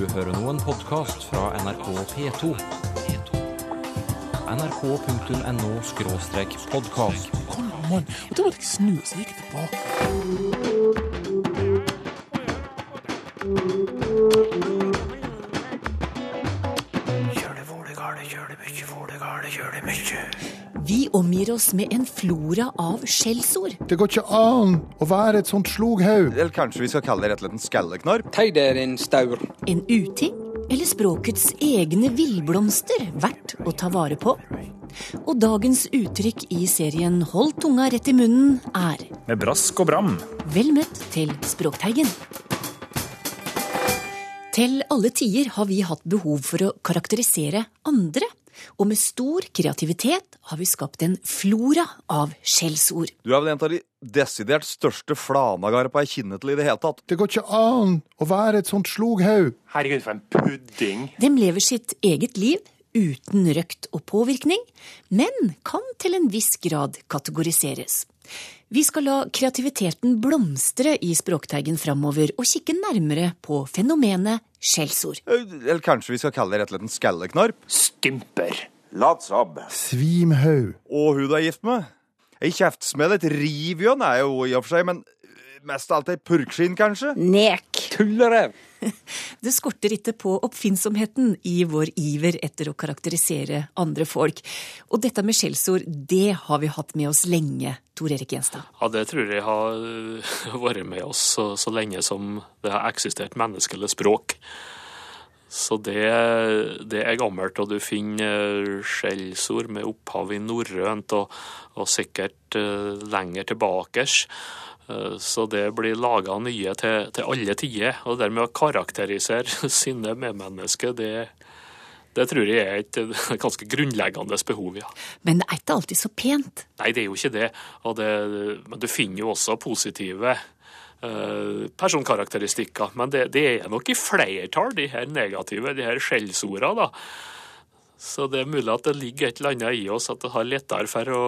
Du hører nå en podkast fra NRK P2. nrk.no-podkast. Kom an. Og da måtte jeg snu, så gikk jeg tilbake. Omgir oss med en flora av skjellsord. Det går ikke an å være et sånt sloghaug. Eller kanskje vi skal kalle det rett og slett en skalleknarp? Tei der en staur. En uting eller språkets egne villblomster verdt å ta vare på. Og dagens uttrykk i serien Hold tunga rett i munnen er Med brask og bram. Vel møtt til Språkteigen. Til alle tider har vi hatt behov for å karakterisere andre, og med stor kreativitet har vi skapt en flora av skjellsord. Du er vel en av de desidert største flanagarpa jeg kjenner til i det hele tatt. Det går ikke an å være et sånt sloghaug. Herregud, for en pudding. De lever sitt eget liv uten røkt og påvirkning, men kan til en viss grad kategoriseres. Vi skal la kreativiteten blomstre i Språkteigen framover og kikke nærmere på fenomenet skjellsord. Eller kanskje vi skal kalle det rett og slett en skalleknarp? Stymper. Svimhaug. Og hun du er gift med? Ei kjeftsmell, et rivjønn er jo i og for seg, men mest av alt ei purkskinn, kanskje? Nek! Tullerev. Det skorter ikke på oppfinnsomheten i vår iver etter å karakterisere andre folk. Og dette med skjellsord, det har vi hatt med oss lenge, Tor Erik Gjenstad. Ja, det tror jeg har øh, vært med oss så, så lenge som det har eksistert menneskelig språk. Så det, det er gammelt, og du finner øh, skjellsord med opphav i norrønt og, og sikkert øh, lenger tilbake. Eh, Så det blir laga nye til, til alle tider. Og dermed å karakterisere sine medmennesker, det, det tror jeg er et ganske grunnleggende behov, ja. Men det er ikke alltid så pent. Nei, det er jo ikke det. Og det men du finner jo også positive eh, personkarakteristikker. Men det, det er nok i flertall, de her negative, de her skjellsordene, da. Så det er mulig at det ligger et eller annet i oss at det har lettere for å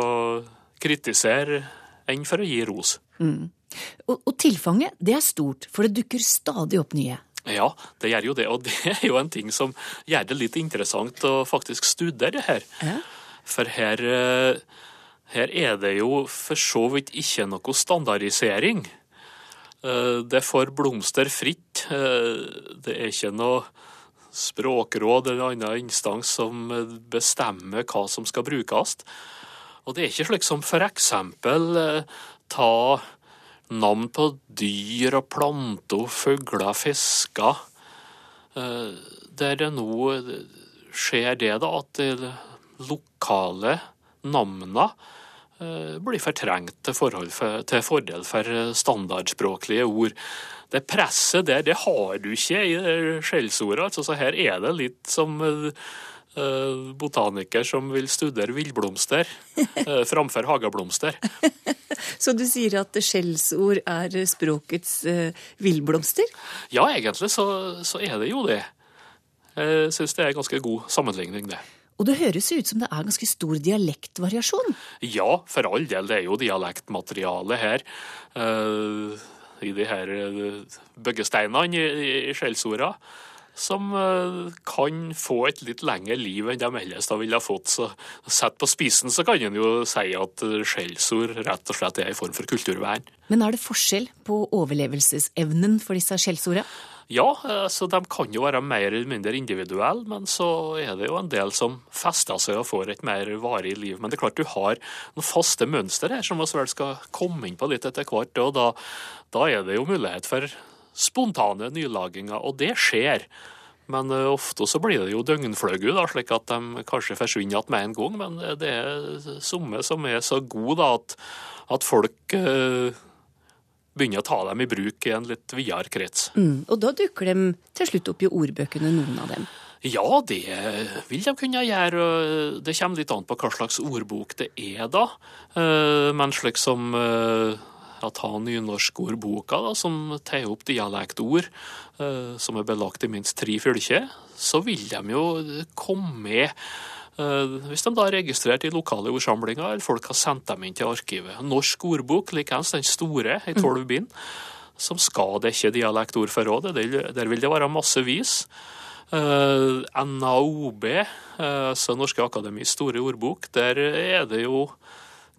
kritisere enn for å gi ros. Og, og tilfanget, det er stort, for det dukker stadig opp nye. Ja, det gjør jo det. Og det er jo en ting som gjør det litt interessant å faktisk studere det her. Ja. For her, eh, her er det jo for så vidt ikke noe standardisering. Eh, Det får blomster fritt. Eh, Det er ikke noe språkråd eller annen instans som bestemmer hva som skal brukes. Og det er ikke slik som for eksempel ta navn på dyr og planter, fugler, fisker. Eh, Der det nå skjer det, da, at de lokale navnene eh, blir fortrengt til, for, til fordel for eh, standardspråklige ord. Det presset der, det har du ikke i det skjellsordet. Altså, så her er det litt som eh, eh, botaniker som vil studere villblomster eh, framfor hageblomster. Så du sier at skjellsord er språkets eh, villblomster? Ja, egentlig så, så er det jo det. Jeg syns det er en ganske god sammenligning, det. Og det høres ut som det er ganske stor dialektvariasjon. Ja, for all del, det er jo dialektmateriale her. eh, I de her byggesteinene i, i, i skjellsorda. Som eh, kan få et litt lengre liv enn de ellers da ville ha fått. Så sett på spissen så kan en jo si at eh, skjellsord rett og slett er en form for kulturvern. Men er det forskjell på overlevelsesevnen for disse skjellsordene? Ja, eh, så de kan jo være mer eller mindre individuelle, men så er det jo en del som fester seg og får et mer varig liv. Men det er klart du har noen faste mønster her som vi vel skal komme inn på litt etter hvert. Og da, da er det jo mulighet for spontane nylaginger, og det skjer. Men eh, ofte så blir det jo døgnfløgu, da, slik at de kanskje forsvinner igjen med en gang. Men eh, det er somme som er så gode da, at, at folk eh, begynner å ta dem i bruk i en litt videre krets. Mm, og da dukker de til slutt opp i ordbøkene, noen av dem. Ja, det vil de kunne gjøre. Det kommer litt an på hva slags ordbok det er, da. Eh, Men slik som at ha nynorskordboka, da, som tar opp dialektord, eh, som er belagt i minst tre fylker, så vil de jo komme med eh, hvis de da er registrert i lokale ordsamlinger, eller folk har sendt dem inn til arkivet. Norsk ordbok, likeens den store, i tolv bind, som skal dekke dialektordforrådet. Der vil det være massevis. Uh, NAOB, altså Norske Akademis store ordbok, der er det jo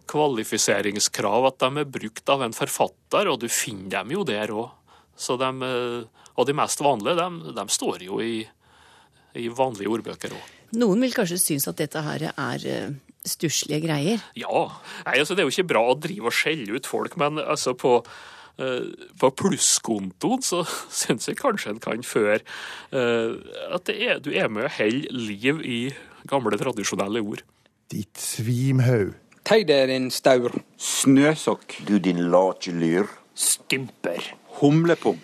kvalifiseringskrav at de er brukt av en forfatter, og du finner dem jo der òg. Og de mest vanlige, de, de står jo i, i vanlige ordbøker òg. Noen vil kanskje synes at dette her er uh, stusslige greier? Ja. Nei, altså, det er jo ikke bra å drive og skjelle ut folk, men altså på uh, på plusskontoen så syns jeg kanskje en kan føre at er, du er med og holder liv i gamle, tradisjonelle ord. Ditt svimhaug. Tei der, din staur. Snøsokk. Du din late lyr. Stymper. Humlepung.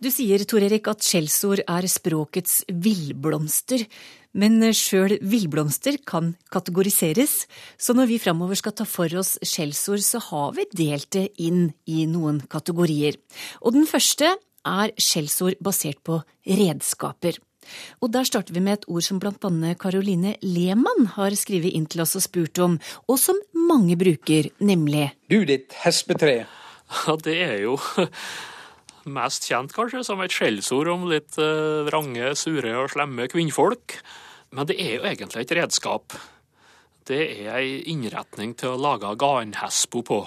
Du sier, Tor Erik, at skjellsord er språkets villblomster. Men sjøl villblomster kan kategoriseres, så når vi framover skal ta for oss skjellsord, så har vi delt det inn i noen kategorier. Og den første er skjellsord basert på redskaper. Og der starter vi med et ord som blant annet Caroline Lehmann har skrevet inn til oss og spurt om, og som mange bruker, nemlig Du ditt hespetre. Ja, det er jo mest kjent kanskje som et skjellsord om litt uh, vrange, sure og slemme kvinnfolk. Men det er jo egentlig et redskap. Det er ei innretning til å lage garnhespo på.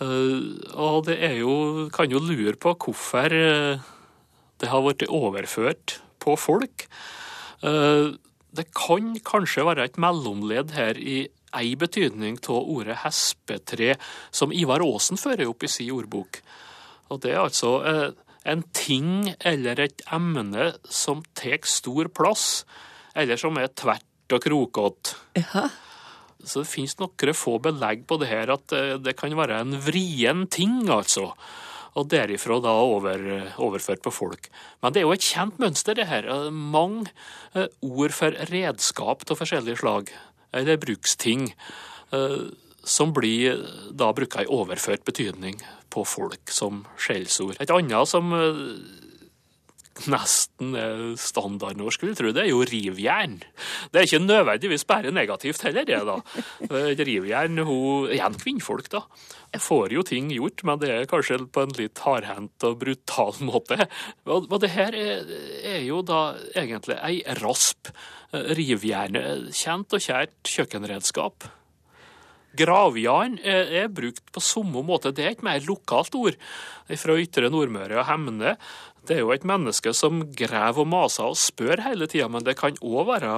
Uh, og det er jo Kan jo lure på hvorfor uh, det har blitt overført på folk. Det kan kanskje være et mellomledd her i ei betydning av ordet hespetre, som Ivar Aasen fører opp i sin ordbok. Og det er altså en ting eller et emne som tar stor plass, eller som er tvert og krokete. Ja. Så det finnes noen få belegg på det her at det kan være en vrien ting, altså og derifra da over, overført på folk. Men det er jo et kjent mønster, det her. Mange ord for redskap av forskjellige slag, eller bruksting, som blir da bruka i overført betydning på folk som skjellsord. Et annet som nesten er standardnorsk, vil jeg tro, det er jo rivjern. Det er ikke nødvendigvis bare negativt heller, det, da. Rivjern, hun Igjen kvinnfolk, da. Får jo ting gjort, men det er kanskje på en litt hardhendt og brutal måte. Og det her er, jo da egentlig ei rasp. Rivjern, kjent og kjært kjøkkenredskap. Gravjern er, er, brukt på samme måte. Det er et mer lokalt ord fra ytre Nordmøre og Hemne. Det er jo et menneske som graver og maser og spør hele tida, men det kan òg være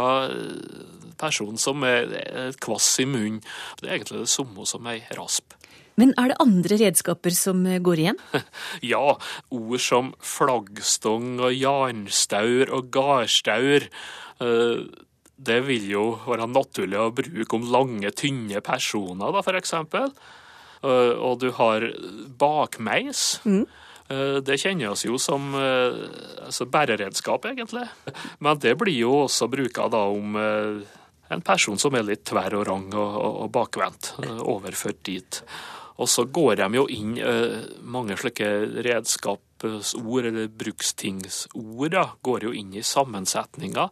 person som er kvass i munnen. Det er egentlig det samme som ei rasp. Men er det andre redskaper som går igjen? ja, ord som flaggstong og jarnstaur og gardstaur. Det vil jo være naturlig å bruke om lange, tynne personer, da, eksempel. Og du har bakmeis. Mm. Det kjenner oss jo som altså bæreredskap, egentlig. Men det blir jo også bruka om en person som er litt tverr og rang og, og bakvendt, overført dit. Og så går de jo inn mange slike redskapsord, eller brukstingsord, går jo inn i sammensetninga.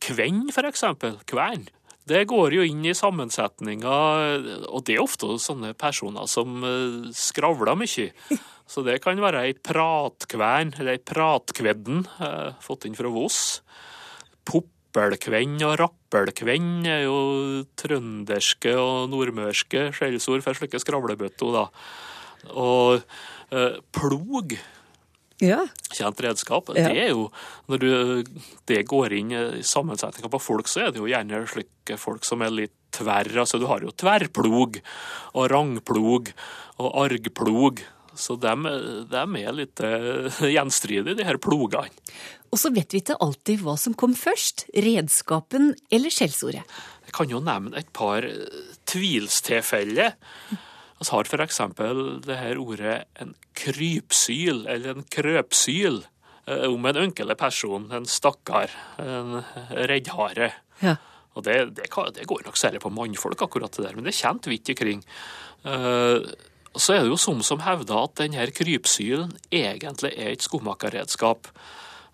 Kvenn, for eksempel. Kvern. Det går jo inn i sammensetninga, og det er ofte sånne personer som skravler mye. Så det kan være ei pratkvern, eller ei pratkvedden, eh, fått inn fra Voss. Poppelkvenn og rappelkvenn er jo trønderske og nordmørske skjellsord for slike skravlebøtter, da. Og eh, plog ja. Kjent redskap. Ja. Det er jo, Når du, det går inn i sammensetninga på folk, så er det jo gjerne slike folk som er litt tverr. Altså, du har jo tverrplog og rangplog og argplog. Så de, er litt uh, gjenstridige, de her plogene. Og så vet vi ikke alltid hva som kom først, redskapen eller skjellsordet. Jeg kan jo nevne et par tvilstilfeller. Vi har eksempel det her ordet en krypsyl, eller en krøpsyl, om en ynkelig person, en stakkar, en reddhare. Ja. Og det, det, det, går nok særlig på mannfolk, akkurat det der, men det er kjent vidt omkring. Uh, så er det jo som som hevder at denne krypsylen egentlig er et skomakerredskap.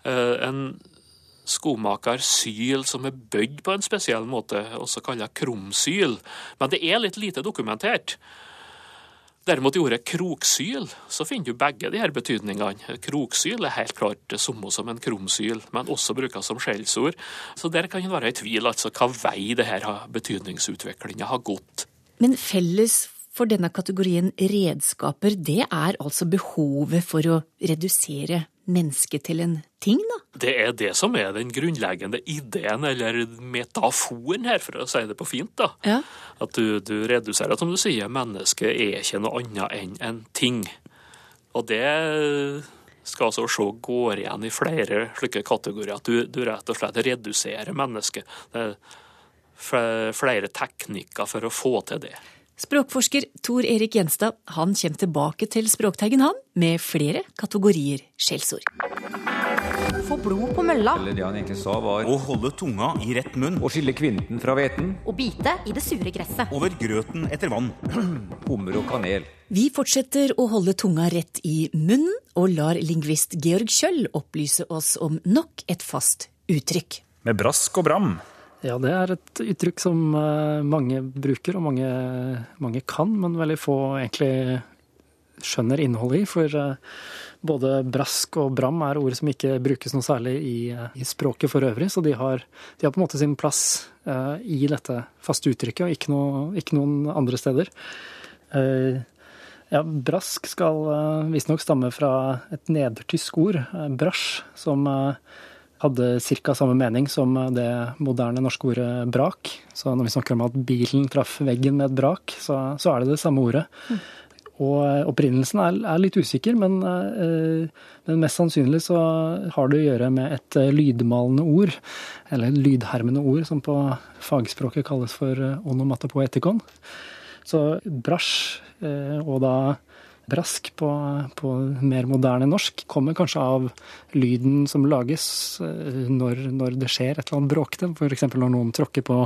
En skomakersyl som er bøyd på en spesiell måte, også kalt krumsyl. Men det er litt lite dokumentert. Derimot i ordet kroksyl så finner du begge de her betydningene. Kroksyl er helt klart det samme som en krumsyl, men også brukes som skjellsord. Så der kan en være i tvil altså hva vei det her betydningsutviklinga har gått. Men felles for denne kategorien redskaper, det er altså behovet for å redusere mennesket til en ting, da? Det er det som er den grunnleggende ideen, eller metaforen her, for å si det på fint. da. Ja. At du, du reduserer, som du sier, mennesket er ikke noe annet enn en ting. Og det skal altså se går igjen i flere slike kategorier. At du, du rett og slett reduserer mennesket. Det er flere teknikker for å få til det. Språkforsker Tor Erik Gjenstad han kommer tilbake til Språkteigen han, med flere kategorier skjellsord. Få blod på mølla. Eller det han egentlig sa var Å holde tunga i rett munn. Å skille kvinten fra hveten. Og bite i det sure gresset. Over grøten etter vann. Hummer og kanel. Vi fortsetter å holde tunga rett i munnen, og lar lingvist Georg Kjøll opplyse oss om nok et fast uttrykk. Med brask og bram. Ja, det er et uttrykk som eh, mange bruker, og mange, mange kan, men veldig få egentlig skjønner innholdet i. For eh, både brask og bram er ord som ikke brukes noe særlig i, eh, i språket for øvrig, så de har, de har, på en måte sin plass i dette faste uttrykket, og ikke, noe, ikke noen andre steder. Ja, brask skal uh, visstnok stamme fra et nedertysk ord, brasj, som hadde ca. samme mening som det moderne norske ordet brak. Så når vi snakker om at bilen traff veggen med et brak, så, så er det det samme ordet. Mm. Og opprinnelsen er, er, litt usikker, men, eh, men, mest sannsynlig så har det å gjøre med et lydmalende ord, eller lydhermende ord, som på fagspråket kalles for onomatopoetikon. Så brasj, eh, og da brask på, på, mer moderne norsk kommer kanskje av lyden som lages når, når det skjer et eller annet bråkete. F.eks. når noen tråkker på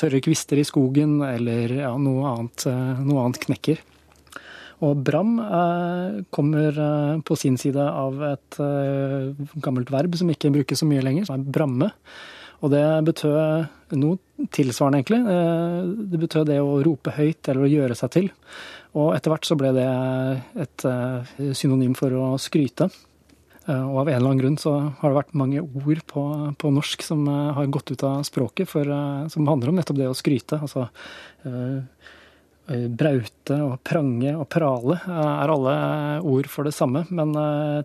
tørre kvister i skogen, eller ja, noe, annet, noe, annet, knekker. Og bram eh, kommer eh, på sin side av et eh, gammelt verb som ikke brukes så mye lenger, som er bramme. Og det betød noe tilsvarende, egentlig. Det betød det å rope høyt eller å gjøre seg til. Og etter hvert så ble det et synonym for å skryte. Og av en eller annen grunn så har det vært mange ord på, på norsk som har gått ut av språket, for, som handler om nettopp det å skryte. Altså braute og prange og prale er alle ord for det samme. Men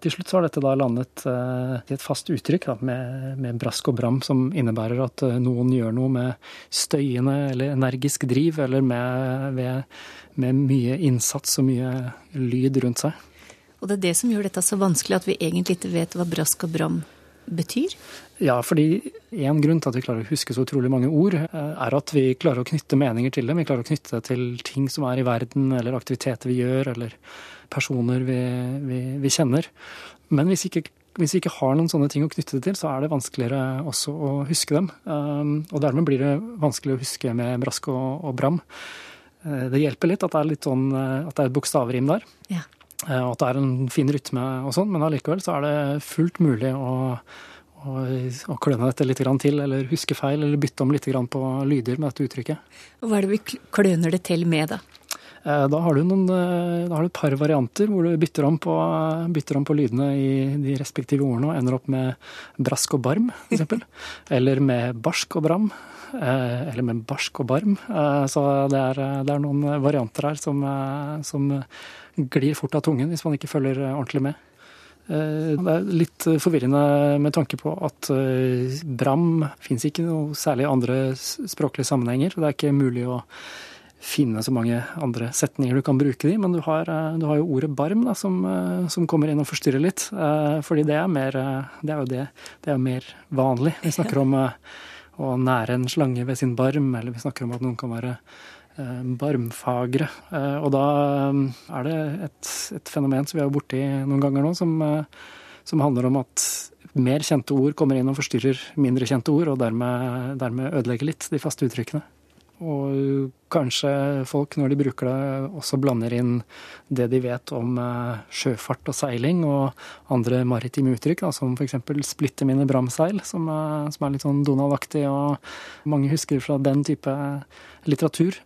til slutt så har dette da landet i et fast uttrykk da, med, med, brask og bram, som innebærer at noen gjør noe med støyende eller energisk driv, eller med, med, med mye innsats og mye lyd rundt seg. Og det er det som gjør dette så vanskelig, at vi egentlig ikke vet hva brask og bram betyr? Ja, fordi en grunn til at vi klarer å huske så utrolig mange ord, er at vi klarer å knytte meninger til dem. Vi klarer å knytte det til ting som er i verden, eller aktiviteter vi gjør, eller personer vi, vi, vi kjenner. Men hvis ikke, hvis vi ikke har noen sånne ting å knytte det til, så er det vanskeligere også å huske dem. Og dermed blir det vanskelig å huske med brask og, og bram. Det hjelper litt at det er litt sånn, at det er et bokstavrim der. Ja. Og at det er en fin rytme og sånn, men allikevel så er det fullt mulig å, å, å kløne dette litt til, eller huske feil, eller bytte om litt på lyder med dette uttrykket. Og Hva er det vi kløner det til med, da? Da har, du noen, da har du et par varianter hvor du bytter om, på, bytter om på lydene i de respektive ordene og ender opp med brask og barm, f.eks. eller med barsk og bram. Eller med barsk og barm. Så det er, det er noen varianter her som, som glir fort av tungen hvis man ikke følger ordentlig med. Det er litt forvirrende med tanke på at bram fins ikke noe særlig andre språklige sammenhenger. Det er ikke mulig å finne så mange andre setninger du kan bruke de, men du har, du har jo ordet barm da, som, som, kommer inn og forstyrrer litt. Fordi det er, mer, det er jo det, det er mer vanlig. Vi snakker om å nære en slange ved sin barm, eller vi snakker om at noen kan være barmfagre. Og da er det et, et fenomen som vi er borti noen ganger nå, som, som, handler om at mer kjente ord kommer inn og forstyrrer mindre kjente ord, og dermed, dermed ødelegger litt de faste uttrykkene. Og kanskje folk, når de bruker det, også blander inn det de vet om sjøfart og seiling og andre maritime uttrykk, da, som f.eks. 'splitte mine bramseil', som, som, er litt sånn Donald-aktig, og mange husker fra den type litteratur.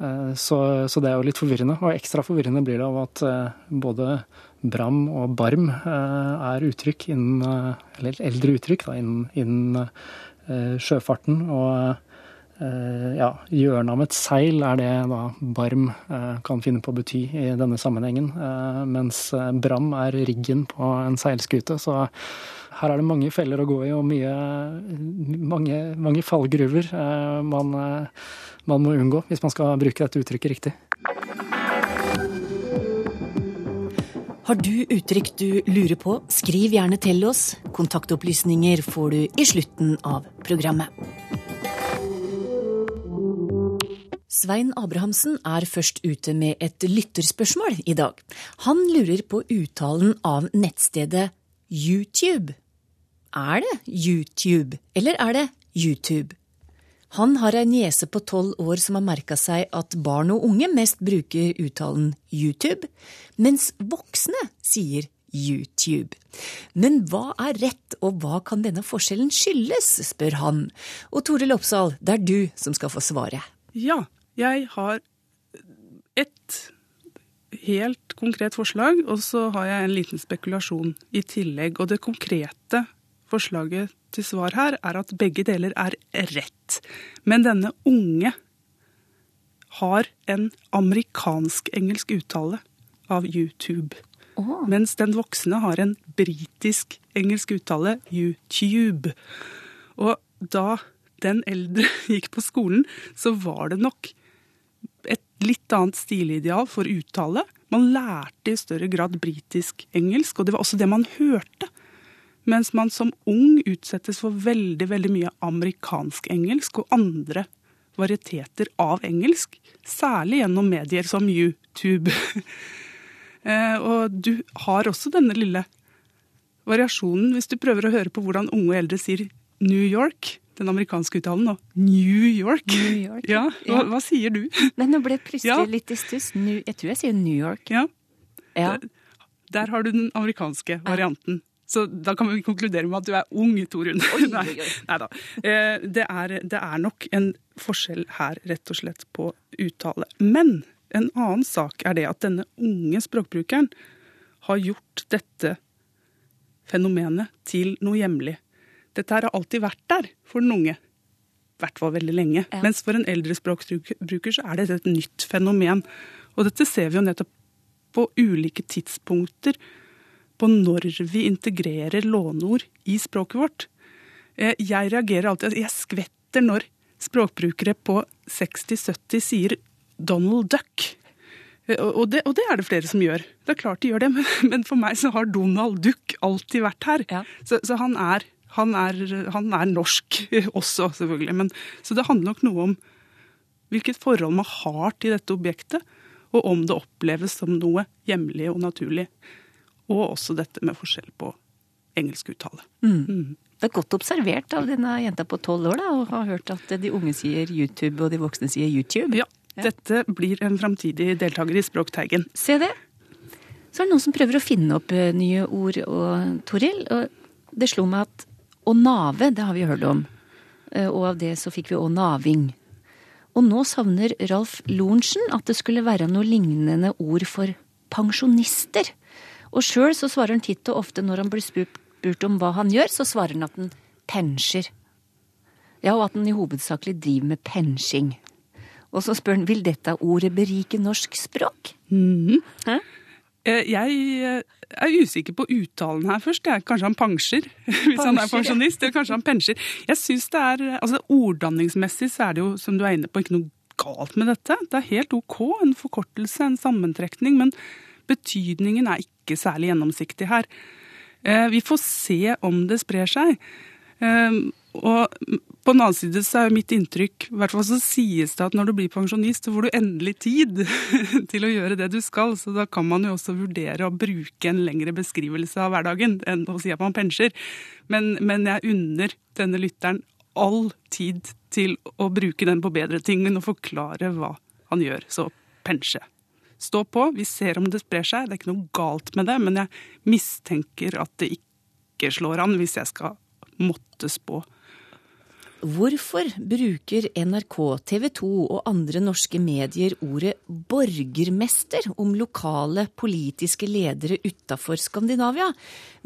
Eh, Så, så det er jo litt forvirrende. Og ekstra forvirrende blir det av at eh, både bram og barm eh, er uttrykk innen eh, Eller eldre uttrykk da, innen, innen eh, sjøfarten. Og eh, ja, hjørnet av et seil er det da barm eh, kan finne på å bety i denne sammenhengen. eh, Mens eh, bram er riggen på en seilskute. Så her er det mange feller å gå i og mye, mange, mange fallgruver eh, man, eh, man må unngå hvis man skal bruke dette uttrykket riktig. Har du uttrykk du lurer på, skriv gjerne til oss. Kontaktopplysninger får du i slutten av programmet. Svein Abrahamsen er først ute med et lytterspørsmål i dag. Han lurer på uttalen av nettstedet YouTube. Er det YouTube, eller er det YouTube? Han har ei niese på tolv år som har merka seg at barn og unge mest bruker uttalen YouTube, mens voksne sier YouTube. Men hva er rett, og hva kan denne forskjellen skyldes, spør han. Og Tore Lopsdal, det er du som skal få svaret. Ja, jeg har ett helt konkret forslag, og så har jeg en liten spekulasjon i tillegg. Og det konkrete forslaget til svar her er at begge deler er rett. Men denne unge har en amerikansk-engelsk uttale av YouTube. Mens den voksne har en britisk-engelsk uttale YouTube. Og da den eldre gikk på skolen, så var det nok litt annet stilideal for uttale. Man lærte i større grad britisk-engelsk, og det var også det man hørte. Mens man som ung utsettes for veldig veldig mye amerikansk-engelsk og andre varieteter av engelsk. Særlig gjennom medier som YouTube. Eh, og du har også denne lille variasjonen hvis du prøver å høre på hvordan unge og eldre sier New York. Den amerikanske uttalen, nå. New York. New York, ja, hva, hva sier du? Nei, nå ble jeg plutselig Ja. litt i stuss. Jeg tror jeg sier New York. Ja. Ja. Der har du den amerikanske varianten. Så da kan vi konkludere med at du er ung, Torunn. Nei, neida. Eh, Det, er, det er nok en forskjell her, rett og slett, på uttale. Men en annen sak er det at denne unge språkbrukeren har gjort dette fenomenet til noe hjemlig. Dette her har alltid vært der for den unge. I hvert fall veldig lenge. Mens for en eldre språkbruker så er dette et nytt fenomen. Og dette ser vi jo nettopp på ulike tidspunkter på når vi integrerer låneord i språket vårt. Eh, Jeg reagerer alltid Jeg skvetter når språkbrukere på 60-70 sier Donald Duck. Eh, Og det, og det er det flere som gjør. Det er klart de gjør det, men, men for meg så har Donald Duck alltid vært her. Så, så han, er, han, er, han er norsk også, selvfølgelig. Men, så det handler nok noe om hvilket forhold man har til dette objektet, og om det oppleves som noe hjemlig og naturlig. Og også dette med forskjell på engelsk uttale. Mm. Det er godt observert av denne jenta på tolv år, da, og har hørt at de unge sier YouTube og de voksne sier YouTube. Ja, dette blir en framtidig deltaker i Språkteigen. Se det. Så er det noen som prøver å finne opp eh, nye ord, og, Toril. Og det slo meg at å nave, det har vi hørt om. Eh, Og av det så fikk vi å naving. Og nå savner Ralf Lorentzen at det skulle være noe lignende ord for pensjonister. Og sjøl så svarer han titt og ofte når han blir spurt om hva han gjør, så svarer han at han pensjer. Ja, og at han i hovedsakelig driver med pensjing. Og så spør han vil dette ordet berike norsk språk. Mhm. Eh, Jeg eh, er usikker på uttalen her først. Kanskje han pensjer, hvis han er pensjonist. Eller kanskje han pensjer. Jeg synes det er, altså Orddanningsmessig så er det jo, som du er inne på, ikke noe galt med dette. Det er helt ok, en forkortelse, en sammentrekning. Men betydningen er ikke særlig gjennomsiktig her. Eh, Vi får se om det sprer seg. Eh, Og på den annen side så er mitt inntrykk, i hvert fall så sies det at når du blir pensjonist, så får du endelig tid til å gjøre det du skal. Så da kan man jo også vurdere å bruke en lengre beskrivelse av hverdagen enn å si at man pensjer. Men, men jeg unner denne lytteren all tid til å bruke den på bedre ting enn å forklare hva han gjør. Så pensje. Stå på, vi ser om det sprer seg. Det er ikke noe galt med det, men jeg mistenker at det ikke slår an hvis jeg skal måtte spå. Hvorfor bruker NRK, TV 2 og andre norske medier ordet borgermester om lokale politiske ledere utafor Skandinavia?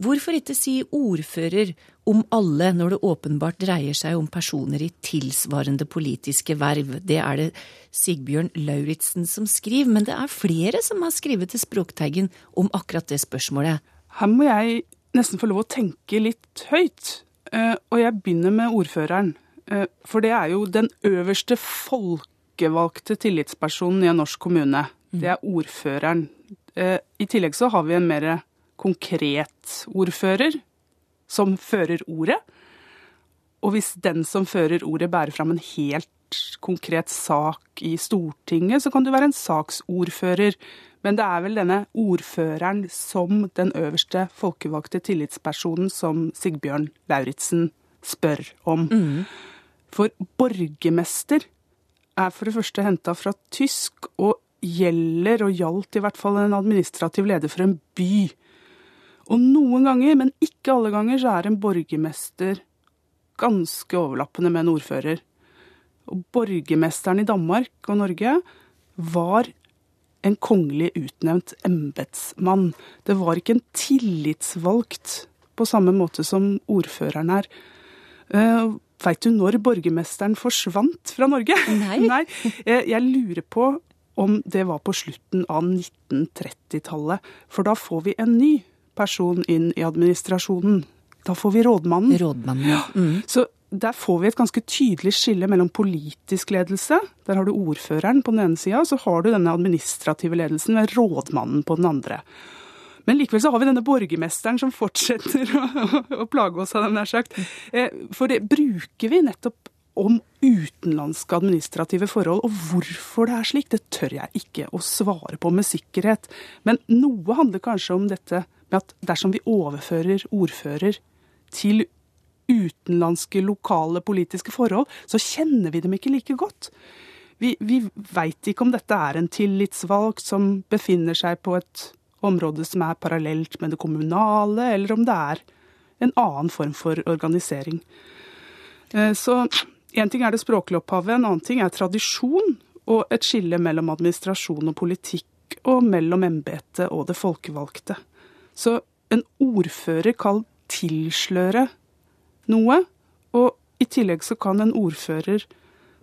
Hvorfor ikke si ordfører om alle når det åpenbart dreier seg om personer i tilsvarende politiske verv? Det er det Sigbjørn Lauritzen som skriver, men det er flere som har skrevet til Språkteigen om akkurat det spørsmålet. Her må jeg nesten få lov å tenke litt høyt. Eh, og jeg begynner med ordføreren. Eh, for det er jo den øverste folkevalgte tillitspersonen i en norsk kommune. Det er ordføreren. Eh, I tillegg så har vi en mer konkret ordfører, som fører ordet. Og hvis den som fører ordet bærer fram en helt konkret sak i Stortinget, så kan du være en saksordfører. Men det er vel denne ordføreren som den øverste folkevalgte tillitspersonen som Sigbjørn Lauritzen spør om. Mm. For borgermester er for det første henta fra tysk og gjelder, og gjaldt i hvert fall en administrativ leder for en by. Og noen ganger, men ikke alle ganger, så er en borgermester ganske overlappende med en ordfører. Og borgermesteren i Danmark og Norge var en kongelig utnevnt embetsmann. Det var ikke en tillitsvalgt på samme måte som ordføreren er. Veit du når borgermesteren forsvant fra Norge? Nei. Nei. Jeg, jeg lurer på om det var på slutten av 1930-tallet. For da får vi en ny person inn i administrasjonen. Da får vi rådmannen. Rådmannen, ja. Mm. Så der får vi et ganske tydelig skille mellom politisk ledelse, der har du ordføreren på den ene sida, så har du denne administrative ledelsen med rådmannen på den andre. Men likevel så har vi denne borgermesteren som fortsetter å, å, plage oss, hadde jeg nær sagt. Eh, For det bruker vi nettopp om utenlandske administrative forhold. Og hvorfor det er slik, det tør jeg ikke å svare på med sikkerhet. Men noe handler kanskje om dette med at dersom vi overfører ordfører til utenlandske, lokale politiske forhold, så kjenner vi dem ikke like godt. Vi, vi veit ikke om dette er en tillitsvalgt som befinner seg på et område som er parallelt med det kommunale, eller om det er en annen form for organisering. Eh, så én ting er det språklige opphavet, en annen ting er tradisjon og et skille mellom administrasjon og politikk, og mellom embetet og det folkevalgte. Så en ordfører kan tilsløre noe, og i tillegg så kan en ordfører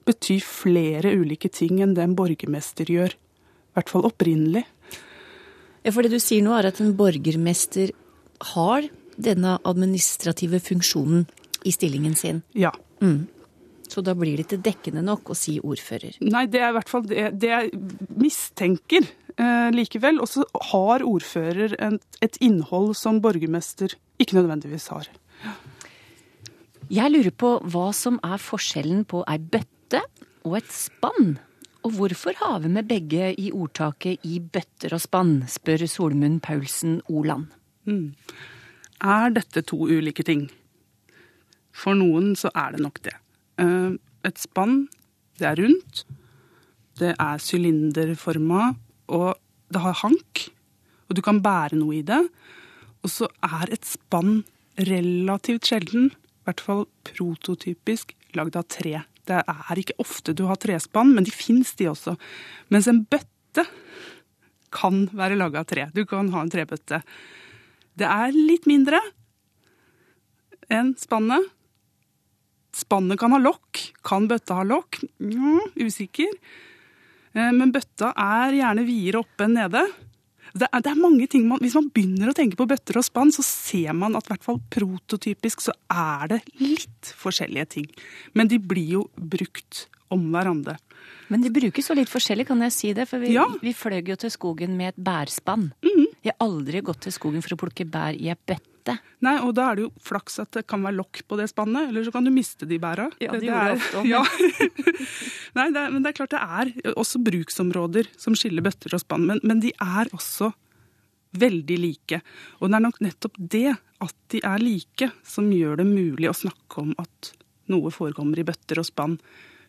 bety flere ulike ting enn det en borgermester gjør. I hvert fall opprinnelig. Ja, for det du sier nå er at en borgermester har denne administrative funksjonen i stillingen sin. Ja. Mm. Så da blir det ikke dekkende nok å si ordfører. Nei, det er i hvert fall det, det jeg mistenker eh, likevel. Og så har ordfører en, et innhold som borgermester ikke nødvendigvis har. Jeg lurer på hva som er forskjellen på ei bøtte og et spann. Og hvorfor har vi med begge i ordtaket 'i bøtter og spann', spør Solmund Paulsen Oland. Mm. Er dette to ulike ting? For noen så er det nok det. Eh, Et spann, det er rundt, det er sylinderforma, og det har hank, og du kan bære noe i det. Og så er et spann relativt sjelden, i hvert fall prototypisk, lagd av tre. Det er ikke ofte du har trespann, men de fins de også. Mens en bøtte kan være laga av tre. Du kan ha en trebøtte. Det er litt mindre enn spannet. Spannet kan ha lokk. Kan bøtta ha lokk? Mm, usikker. Eh, Men bøtta er gjerne videre oppe enn nede. Det er, det er mange ting man, Hvis man begynner å tenke på bøtter og spann, så ser man at i hvert fall prototypisk så er det litt forskjellige ting. Men de blir jo brukt om hverandre. Men de brukes jo litt forskjellig, kan jeg si det. For vi, Ja. vi fløy jo til skogen med et bærspann. Jeg har aldri gått til skogen for å plukke bær i ei bøtte. Nei, og da er det jo flaks at det kan være lokk på det spannet, eller så kan du miste de bæra. Ja, det Det gjorde er- det ofte også, Ja. Nei, det er, men det er klart det er også bruksområder som skiller bøtter og spann, men, men de er også veldig like. Og det er nok nettopp det, at de er like, som gjør det mulig å snakke om at noe forekommer i bøtter og spann.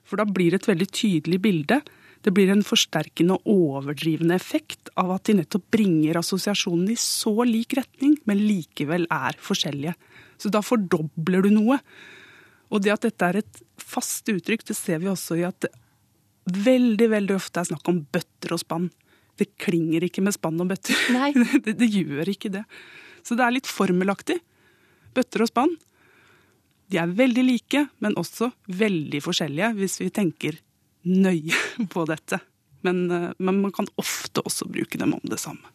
For da blir det et veldig tydelig bilde. Det blir en forsterkende og overdrivende effekt av at de nettopp bringer assosiasjonen i så lik retning, men likevel er forskjellige. Så da fordobler du noe. Og det at dette er et fast uttrykk, det ser vi også i at det veldig, veldig ofte er snakk om bøtter og spann. Det klinger ikke med spann og bøtter. Det, det gjør ikke det. Så det er litt formelaktig. Bøtter og spann. De er veldig like, men også veldig forskjellige, hvis vi tenker nøye på dette. Men, eh, men man kan ofte også bruke dem om det samme.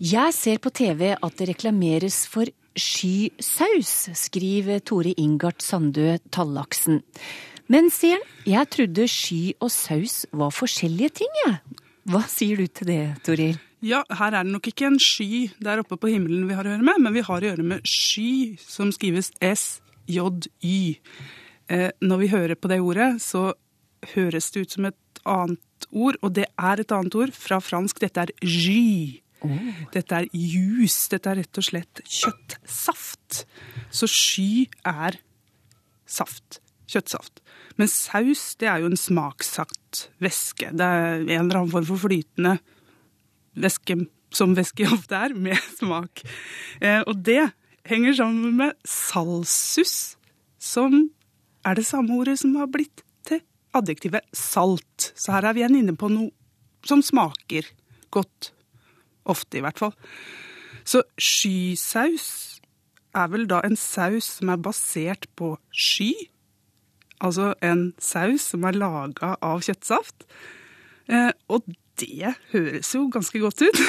Jeg ser på TV at det reklameres for skysaus, skriver Tore Ingart Sandø Tallaksen. Men sier han, jeg trodde sky og saus var forskjellige ting, jeg. Hva sier du til det, Toril? Ja, her er det nok ikke en sky der oppe på himmelen vi har å gjøre med, men vi har å gjøre med sky, som skrives SJY. Eh, når vi hører på det ordet, så høres det ut som et annet ord, og det er et annet ord fra fransk. Dette er jus. Dette er jus. Dette er rett og slett kjøttsaft. Så sky er saft. Kjøttsaft. Men saus det er jo en smaksatt væske. Det er en eller annen form for flytende væske, som væske ofte er, med smak. Eh, og det henger sammen med salsus, som er det samme ordet som har blitt adjektivet salt. Så her er vi igjen inne på noe som smaker godt. Ofte, i hvert fall. Så skysaus er vel da en saus som er basert på sky. Altså en saus som er laga av kjøttsaft. Eh, og det høres jo ganske godt ut.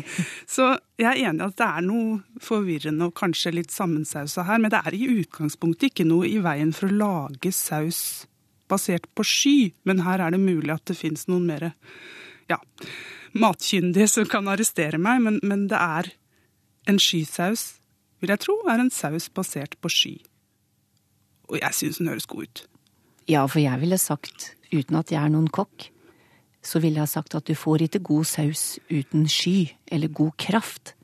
Så jeg er enig i at det er noe forvirrende og kanskje litt sammensausa her. Men det er i utgangspunktet ikke noe i veien for å lage saus basert på sky. Men her er det mulig at det fins noen mer ja, matkyndige som kan arrestere meg. Men, men det er en skysaus, vil jeg tro, er en saus basert på sky. Og jeg syns den høres god ut. Ja, for jeg ville sagt, uten at jeg er noen kokk, så ville jeg sagt at du får ikke god saus uten sky, eller god kraft.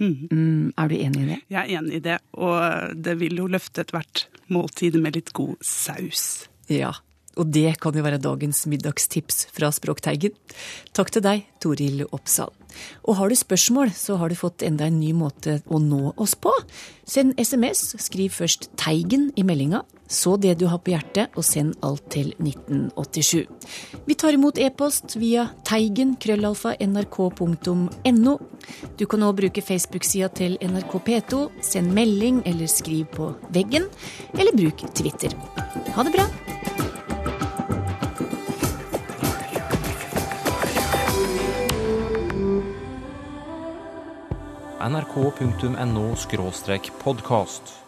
Mm, er du enig i det? Jeg er enig i det, og det vil jo løfte ethvert måltid med litt god saus. Ja, og det kan jo være dagens middagstips fra Språkteigen. Takk til deg, Toril Oppsal. Og har du spørsmål, så har du fått enda en ny måte å nå oss på. Send SMS, skriv først 'Teigen' i meldinga, så det du har på hjertet, og send alt til 1987. Vi tar imot e-post via teigen krøllalfa nrk.no. Du kan òg bruke Facebook-sida til NRK P2, send melding eller skriv på veggen, eller bruk Twitter. Ha det bra! nrk.no podkast.